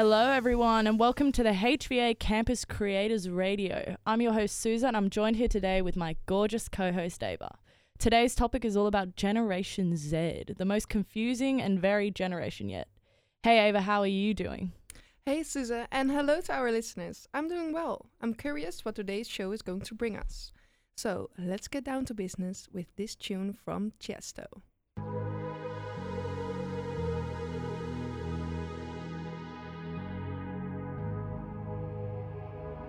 Hello, everyone, and welcome to the HVA Campus Creators Radio. I'm your host, Susan, and I'm joined here today with my gorgeous co host, Ava. Today's topic is all about Generation Z, the most confusing and varied generation yet. Hey, Ava, how are you doing? Hey, Susan, and hello to our listeners. I'm doing well. I'm curious what today's show is going to bring us. So let's get down to business with this tune from Chesto.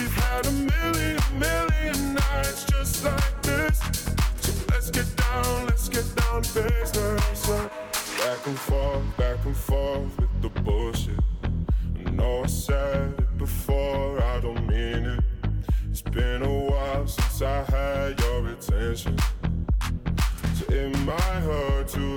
We've had a million, million nights just like this. So let's get down, let's get down to. Back and forth, back and forth with the bullshit. I know I said it before, I don't mean it. It's been a while since I had your attention. So it might hurt to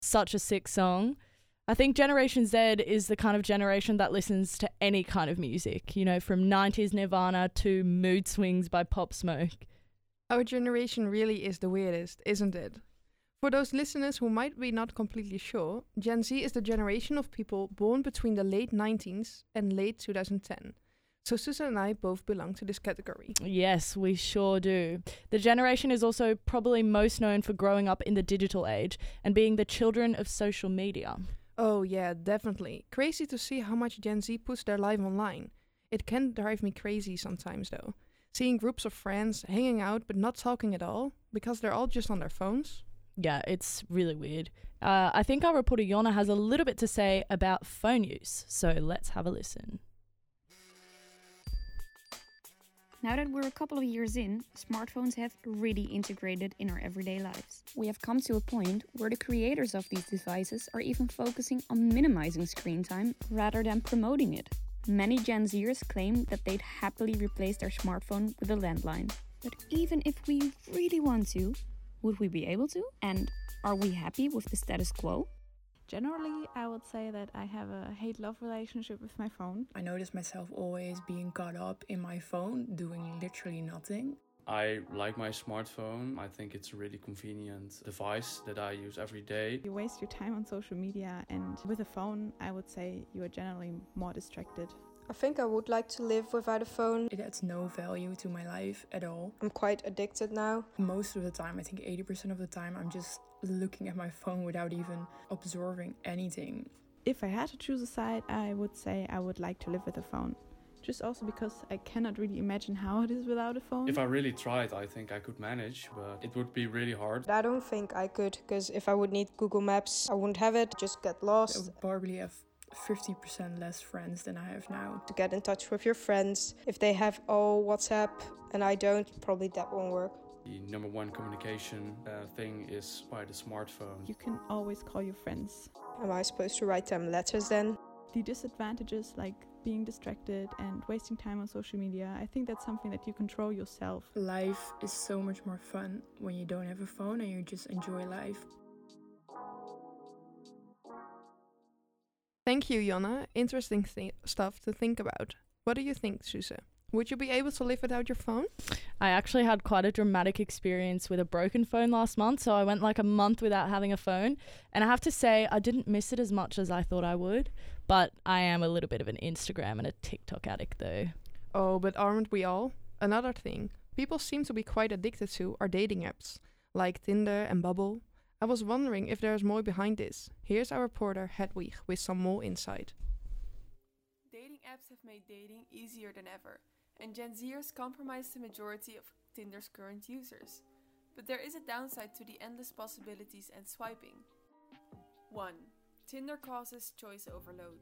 Such a sick song. I think Generation Z is the kind of generation that listens to any kind of music, you know, from 90s Nirvana to mood swings by Pop Smoke. Our generation really is the weirdest, isn't it? For those listeners who might be not completely sure, Gen Z is the generation of people born between the late 90s and late 2010. So Susan and I both belong to this category. Yes, we sure do. The generation is also probably most known for growing up in the digital age and being the children of social media. Oh, yeah, definitely. Crazy to see how much Gen Z puts their life online. It can drive me crazy sometimes, though. Seeing groups of friends hanging out but not talking at all because they're all just on their phones. Yeah, it's really weird. Uh, I think our reporter Yona has a little bit to say about phone use, so let's have a listen. Now that we're a couple of years in, smartphones have really integrated in our everyday lives. We have come to a point where the creators of these devices are even focusing on minimizing screen time rather than promoting it. Many Gen Zers claim that they'd happily replace their smartphone with a landline. But even if we really want to, would we be able to? And are we happy with the status quo? Generally, I would say that I have a hate love relationship with my phone. I notice myself always being caught up in my phone, doing literally nothing. I like my smartphone. I think it's a really convenient device that I use every day. You waste your time on social media, and with a phone, I would say you are generally more distracted. I think I would like to live without a phone. It adds no value to my life at all. I'm quite addicted now. Most of the time, I think 80% of the time, I'm just looking at my phone without even observing anything. If I had to choose a side, I would say I would like to live with a phone. Just also because I cannot really imagine how it is without a phone. If I really tried, I think I could manage, but it would be really hard. I don't think I could, because if I would need Google Maps, I wouldn't have it, just get lost. I would probably have 50% less friends than I have now. To get in touch with your friends, if they have all WhatsApp and I don't, probably that won't work. The number one communication uh, thing is by the smartphone. You can always call your friends. Am I supposed to write them letters then? The disadvantages, like being distracted and wasting time on social media, I think that's something that you control yourself. Life is so much more fun when you don't have a phone and you just enjoy life. Thank you, Jonna. Interesting th- stuff to think about. What do you think, Suze? Would you be able to live without your phone? I actually had quite a dramatic experience with a broken phone last month, so I went like a month without having a phone. And I have to say, I didn't miss it as much as I thought I would, but I am a little bit of an Instagram and a TikTok addict though. Oh, but aren't we all? Another thing people seem to be quite addicted to are dating apps, like Tinder and Bubble. I was wondering if there's more behind this. Here's our reporter Hedwig with some more insight. Dating apps have made dating easier than ever, and Gen Zers compromise the majority of Tinder's current users. But there is a downside to the endless possibilities and swiping. 1. Tinder causes choice overload.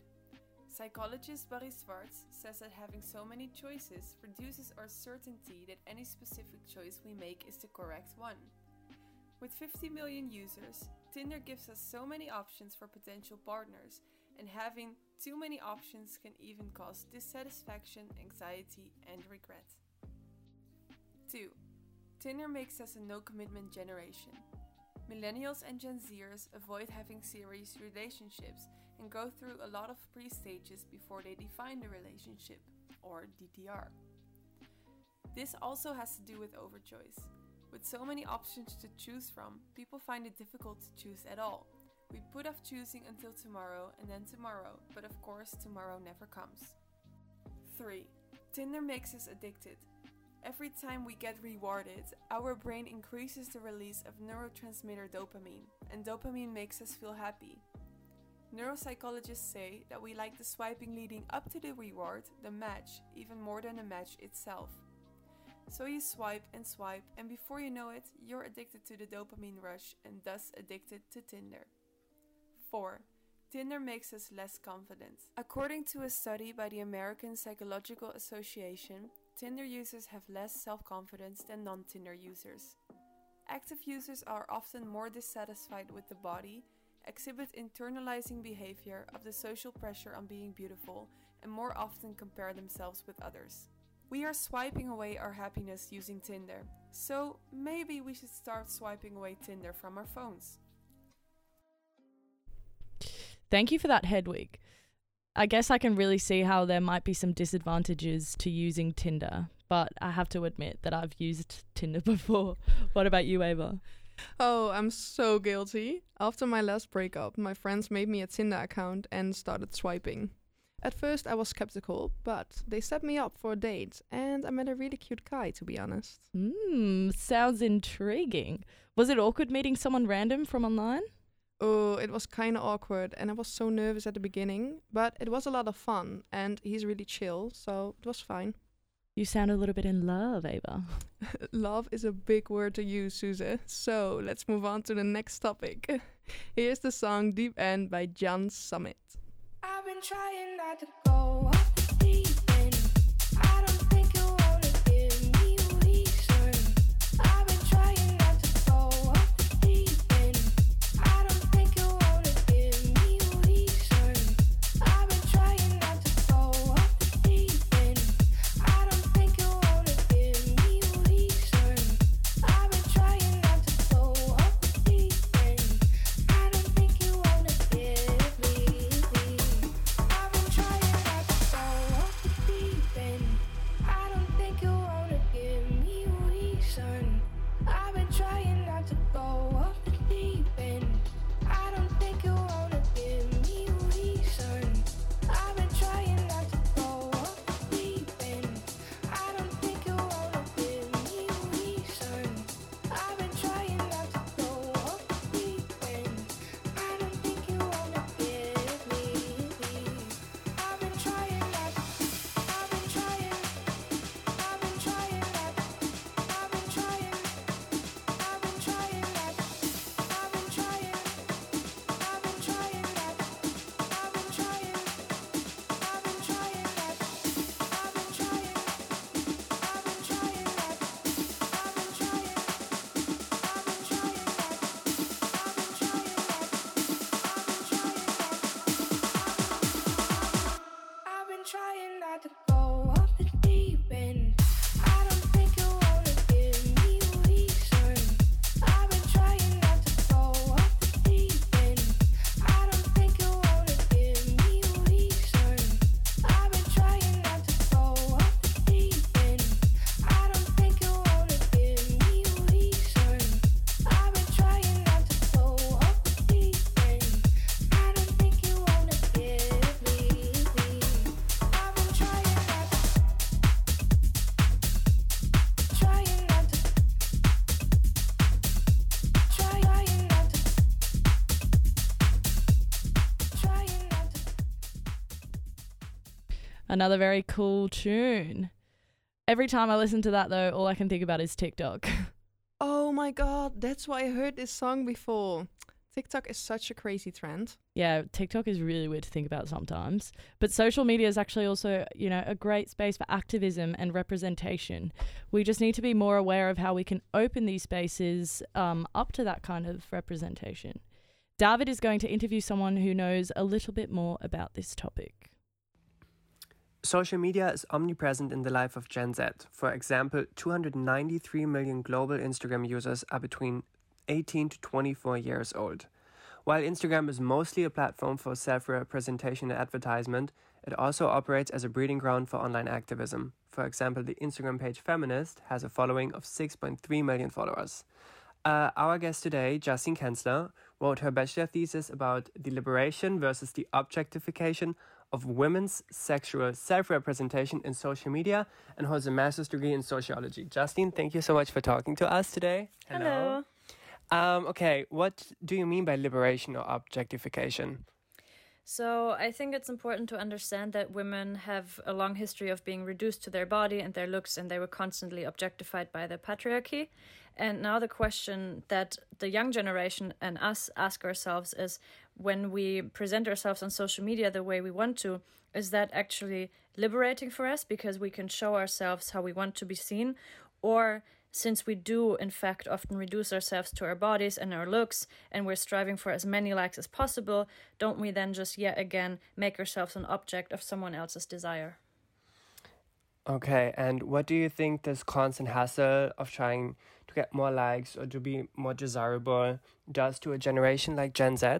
Psychologist Barry Schwartz says that having so many choices reduces our certainty that any specific choice we make is the correct one. With 50 million users, Tinder gives us so many options for potential partners, and having too many options can even cause dissatisfaction, anxiety, and regret. 2. Tinder makes us a no commitment generation. Millennials and Gen Zers avoid having serious relationships and go through a lot of pre stages before they define the relationship, or DTR. This also has to do with overchoice. With so many options to choose from, people find it difficult to choose at all. We put off choosing until tomorrow and then tomorrow, but of course, tomorrow never comes. 3. Tinder makes us addicted. Every time we get rewarded, our brain increases the release of neurotransmitter dopamine, and dopamine makes us feel happy. Neuropsychologists say that we like the swiping leading up to the reward, the match, even more than the match itself. So you swipe and swipe, and before you know it, you're addicted to the dopamine rush and thus addicted to Tinder. 4. Tinder makes us less confident. According to a study by the American Psychological Association, Tinder users have less self confidence than non Tinder users. Active users are often more dissatisfied with the body, exhibit internalizing behavior of the social pressure on being beautiful, and more often compare themselves with others. We are swiping away our happiness using Tinder, so maybe we should start swiping away Tinder from our phones. Thank you for that, Hedwig. I guess I can really see how there might be some disadvantages to using Tinder, but I have to admit that I've used Tinder before. what about you, Ava? Oh, I'm so guilty. After my last breakup, my friends made me a Tinder account and started swiping. At first, I was skeptical, but they set me up for a date, and I met a really cute guy, to be honest. Hmm, sounds intriguing. Was it awkward meeting someone random from online? Oh, it was kind of awkward, and I was so nervous at the beginning, but it was a lot of fun, and he's really chill, so it was fine. You sound a little bit in love, Ava. love is a big word to use, Suze. So let's move on to the next topic. Here's the song Deep End by Jan Summit. Been trying not to go Another very cool tune. Every time I listen to that, though, all I can think about is TikTok. Oh my god, that's why I heard this song before. TikTok is such a crazy trend. yeah, TikTok is really weird to think about sometimes. But social media is actually also, you know, a great space for activism and representation. We just need to be more aware of how we can open these spaces um, up to that kind of representation. David is going to interview someone who knows a little bit more about this topic. Social media is omnipresent in the life of Gen Z. For example, 293 million global Instagram users are between 18 to 24 years old. While Instagram is mostly a platform for self representation and advertisement, it also operates as a breeding ground for online activism. For example, the Instagram page Feminist has a following of 6.3 million followers. Uh, our guest today, Justine Kensler, wrote her bachelor thesis about the liberation versus the objectification of women's sexual self representation in social media and holds a master's degree in sociology. Justine, thank you so much for talking to us today. Hello. Um, okay, what do you mean by liberation or objectification? So, I think it's important to understand that women have a long history of being reduced to their body and their looks, and they were constantly objectified by the patriarchy. And now, the question that the young generation and us ask ourselves is when we present ourselves on social media the way we want to, is that actually liberating for us because we can show ourselves how we want to be seen? Or since we do in fact often reduce ourselves to our bodies and our looks and we're striving for as many likes as possible don't we then just yet again make ourselves an object of someone else's desire Okay, and what do you think this constant hassle of trying to get more likes or to be more desirable does to a generation like Gen Z?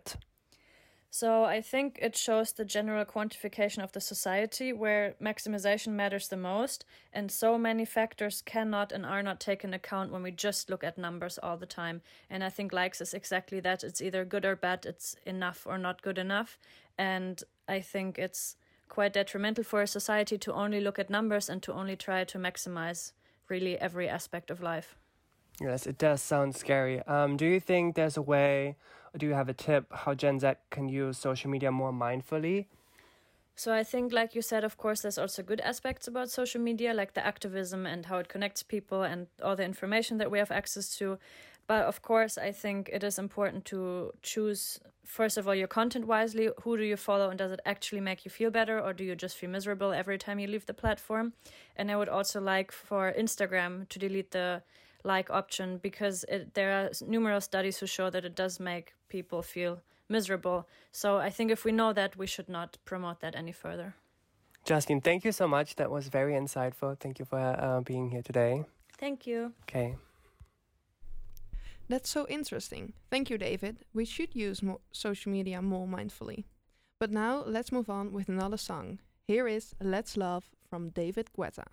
So I think it shows the general quantification of the society where maximization matters the most, and so many factors cannot and are not taken account when we just look at numbers all the time. And I think likes is exactly that. It's either good or bad, it's enough or not good enough. And I think it's quite detrimental for a society to only look at numbers and to only try to maximize really every aspect of life. Yes, it does sound scary. Um, do you think there's a way, do you have a tip how Gen Z can use social media more mindfully? So I think, like you said, of course, there's also good aspects about social media, like the activism and how it connects people and all the information that we have access to. But of course, I think it is important to choose, first of all, your content wisely. Who do you follow, and does it actually make you feel better, or do you just feel miserable every time you leave the platform? And I would also like for Instagram to delete the like option because it, there are numerous studies who show that it does make people feel miserable. So I think if we know that, we should not promote that any further. Justine, thank you so much. That was very insightful. Thank you for uh, being here today. Thank you. Okay. That's so interesting. Thank you, David. We should use mo- social media more mindfully. But now let's move on with another song. Here is Let's Love from David Guetta.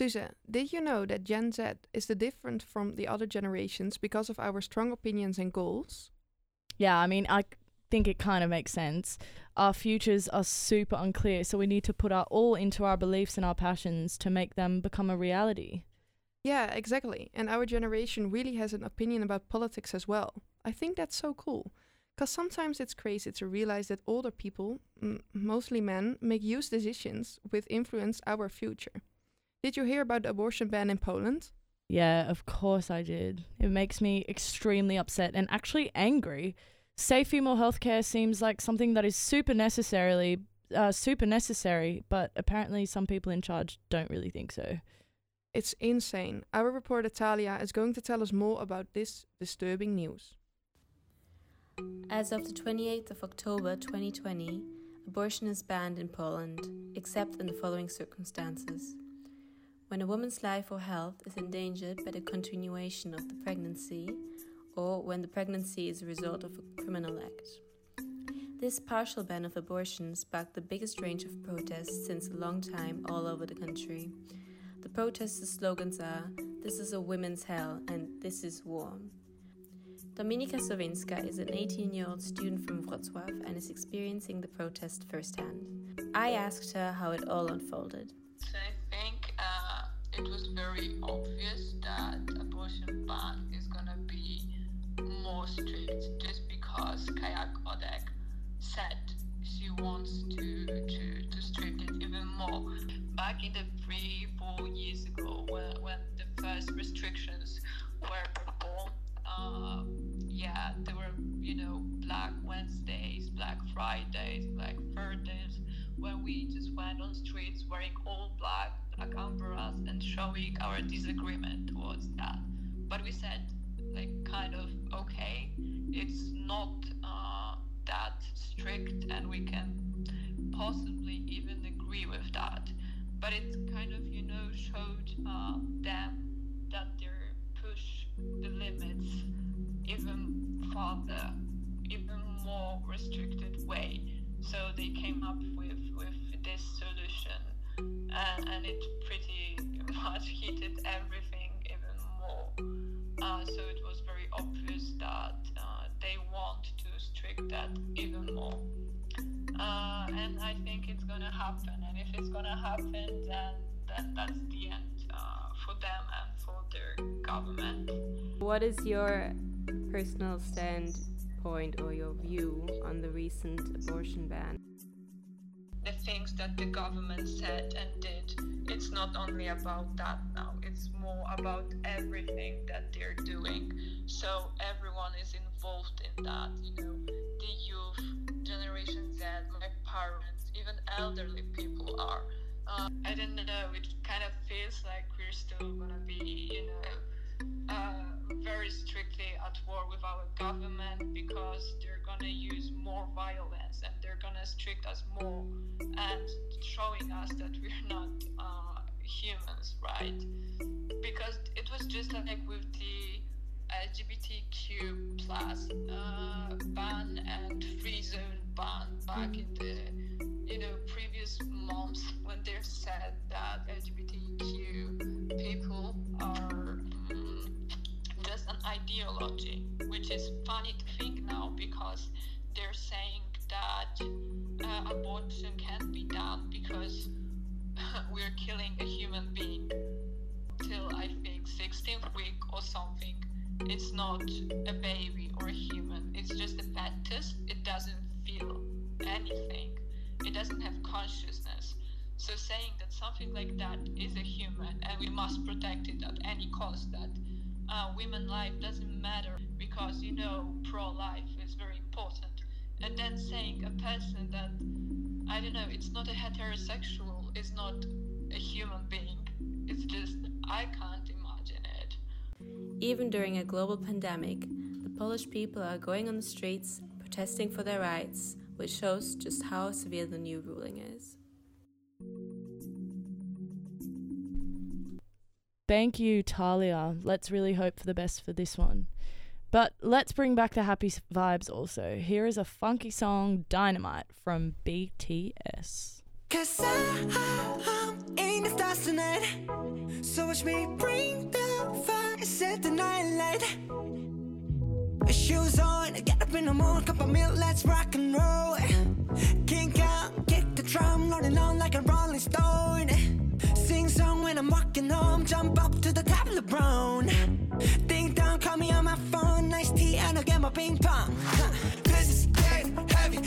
Suze, did you know that Gen Z is the different from the other generations because of our strong opinions and goals? Yeah, I mean, I think it kind of makes sense. Our futures are super unclear, so we need to put our all into our beliefs and our passions to make them become a reality. Yeah, exactly. And our generation really has an opinion about politics as well. I think that's so cool. Because sometimes it's crazy to realize that older people, m- mostly men, make huge decisions which influence our future. Did you hear about the abortion ban in Poland? Yeah, of course I did. It makes me extremely upset and actually angry. Safe female healthcare seems like something that is super necessarily uh, super necessary, but apparently some people in charge don't really think so. It's insane. Our reporter Talia is going to tell us more about this disturbing news. As of the 28th of October 2020, abortion is banned in Poland, except in the following circumstances. When a woman's life or health is endangered by the continuation of the pregnancy, or when the pregnancy is a result of a criminal act. This partial ban of abortion sparked the biggest range of protests since a long time all over the country. The protesters' slogans are This is a women's hell and This is war. Dominika Sowinska is an 18 year old student from Wrocław and is experiencing the protest firsthand. I asked her how it all unfolded. So I think it was very obvious that abortion ban is gonna be more strict just because Kayak Godek said she wants to, to, to strict it even more. Back in the three, four years ago when, when the first restrictions were born, uh, yeah, there were, you know, Black Wednesdays, Black Fridays, Black Thursdays, when we just went on streets wearing all black, black umbrellas and showing our disagreement towards that. But we said, like, kind of, okay, it's not uh, that strict and we can possibly even agree with that. But it kind of, you know, showed uh, them that they're push the limits even farther, even more restricted way. So they came up with, with this solution and, and it pretty much heated everything even more. Uh, so it was very obvious that uh, they want to strict that even more. Uh, and I think it's gonna happen. And if it's gonna happen, then then that's the end uh, for them and for their government. What is your personal standpoint or your view on the recent abortion ban? The things that the government said and did, it's not only about that now, it's more about everything that they're doing. So everyone is involved in that, you know, the youth, Generation Z, my parents, even elderly people are. Uh, I don't know, it kind of feels like we're still gonna be, you know, uh, very strictly at war with our government because they're gonna use more violence and they're gonna strict us more and showing us that we're not uh, humans, right? Because it was just like with the LGBTQ plus uh, ban and free zone ban back in the you know previous months when they said that LGBTQ uh, can't be done because we're killing a human being till I think 16th week or something. It's not a baby or a human. It's just a fetus. It doesn't feel anything. It doesn't have consciousness. So saying that something like that is a human and we must protect it at any cost, that uh, women life doesn't matter because you know pro-life is very important. And then saying a person that I don't know, it's not a heterosexual, it's not a human being. It's just I can't imagine it. Even during a global pandemic, the Polish people are going on the streets protesting for their rights, which shows just how severe the new ruling is. Thank you, Talia. Let's really hope for the best for this one. But let's bring back the happy vibes also. Here is a funky song, Dynamite, from BTS. Cause I, I'm in the stars tonight. So watch me bring the fire, set the night light. Shoes on, get up in the morning, cup of milk, let's rock and roll. Kink out, kick the drum, rolling on like a rolling stone. Sing song when I'm walking home, jump up to the top of the brown. And I'll get my ping pong. Huh. This is getting heavy,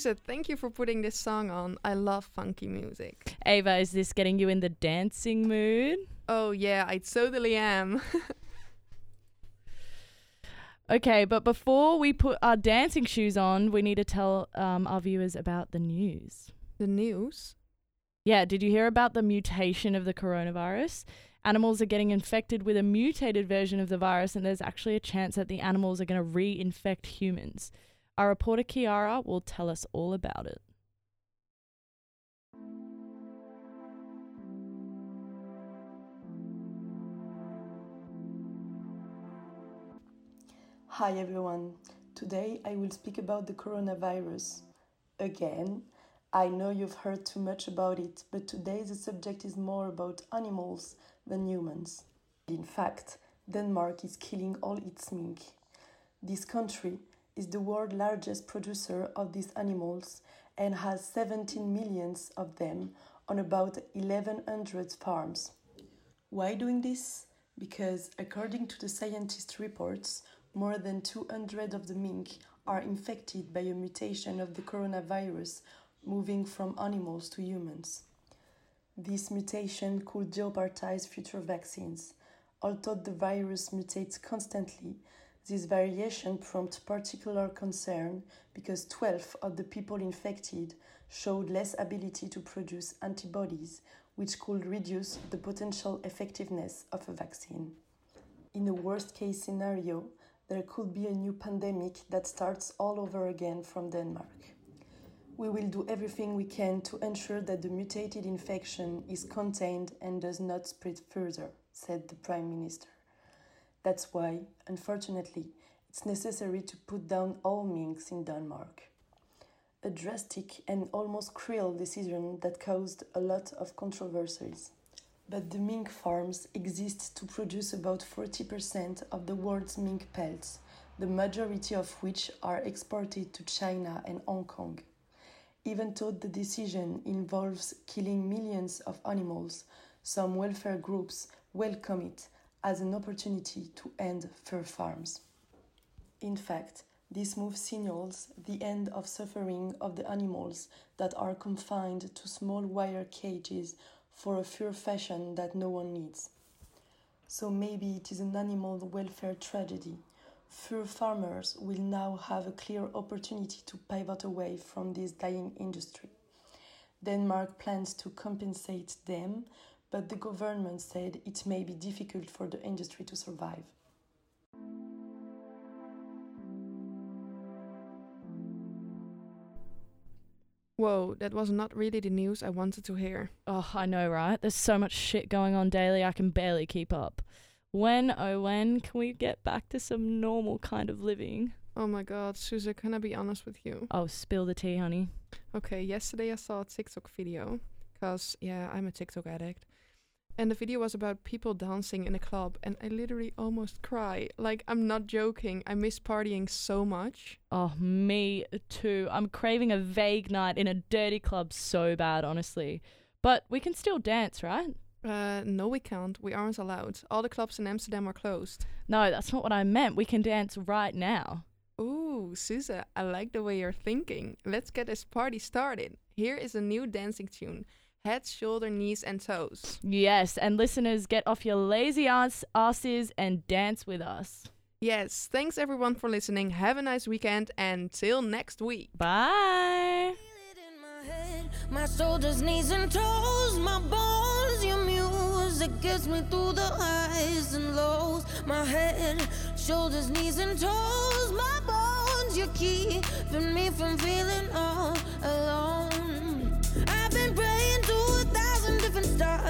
Susan, thank you for putting this song on. I love funky music. Ava, is this getting you in the dancing mood? Oh, yeah, I totally am. Okay, but before we put our dancing shoes on, we need to tell um, our viewers about the news. The news? Yeah, did you hear about the mutation of the coronavirus? Animals are getting infected with a mutated version of the virus, and there's actually a chance that the animals are going to reinfect humans. Our reporter Kiara will tell us all about it. Hi everyone. Today I will speak about the coronavirus. Again, I know you've heard too much about it, but today the subject is more about animals than humans. In fact, Denmark is killing all its mink. This country is the world's largest producer of these animals and has 17 millions of them on about 1100 farms. Why doing this? Because according to the scientist reports, more than 200 of the mink are infected by a mutation of the coronavirus moving from animals to humans. This mutation could jeopardize future vaccines. Although the virus mutates constantly, this variation prompts particular concern because 12 of the people infected showed less ability to produce antibodies, which could reduce the potential effectiveness of a vaccine. In a worst case scenario, there could be a new pandemic that starts all over again from Denmark. We will do everything we can to ensure that the mutated infection is contained and does not spread further, said the Prime Minister. That's why, unfortunately, it's necessary to put down all minks in Denmark. A drastic and almost cruel decision that caused a lot of controversies. But the mink farms exist to produce about 40% of the world's mink pelts, the majority of which are exported to China and Hong Kong. Even though the decision involves killing millions of animals, some welfare groups welcome it as an opportunity to end fur farms. In fact, this move signals the end of suffering of the animals that are confined to small wire cages for a fur fashion that no one needs. So maybe it is an animal welfare tragedy. Fur farmers will now have a clear opportunity to pivot away from this dying industry. Denmark plans to compensate them, but the government said it may be difficult for the industry to survive. Whoa, that was not really the news I wanted to hear. Oh, I know, right? There's so much shit going on daily, I can barely keep up. When, oh, when can we get back to some normal kind of living? Oh my god, Suze, can I be honest with you? Oh, spill the tea, honey. Okay, yesterday I saw a TikTok video because, yeah, I'm a TikTok addict. And the video was about people dancing in a club, and I literally almost cry. Like, I'm not joking. I miss partying so much. Oh, me too. I'm craving a vague night in a dirty club so bad, honestly. But we can still dance, right? Uh, no, we can't. We aren't allowed. All the clubs in Amsterdam are closed. No, that's not what I meant. We can dance right now. Ooh, Suze, I like the way you're thinking. Let's get this party started. Here is a new dancing tune head, shoulder, knees, and toes. Yes, and listeners, get off your lazy ass asses and dance with us. Yes, thanks everyone for listening. Have a nice weekend and till next week. Bye. My shoulders, knees, and toes, my bones, your music gets me through the highs and lows. My head, shoulders, knees, and toes, my bones, you're keeping me from feeling all alone.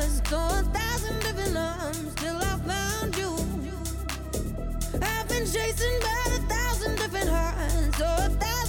a thousand different arms till I found you. I've been chasing by a thousand different hearts, so a thousand.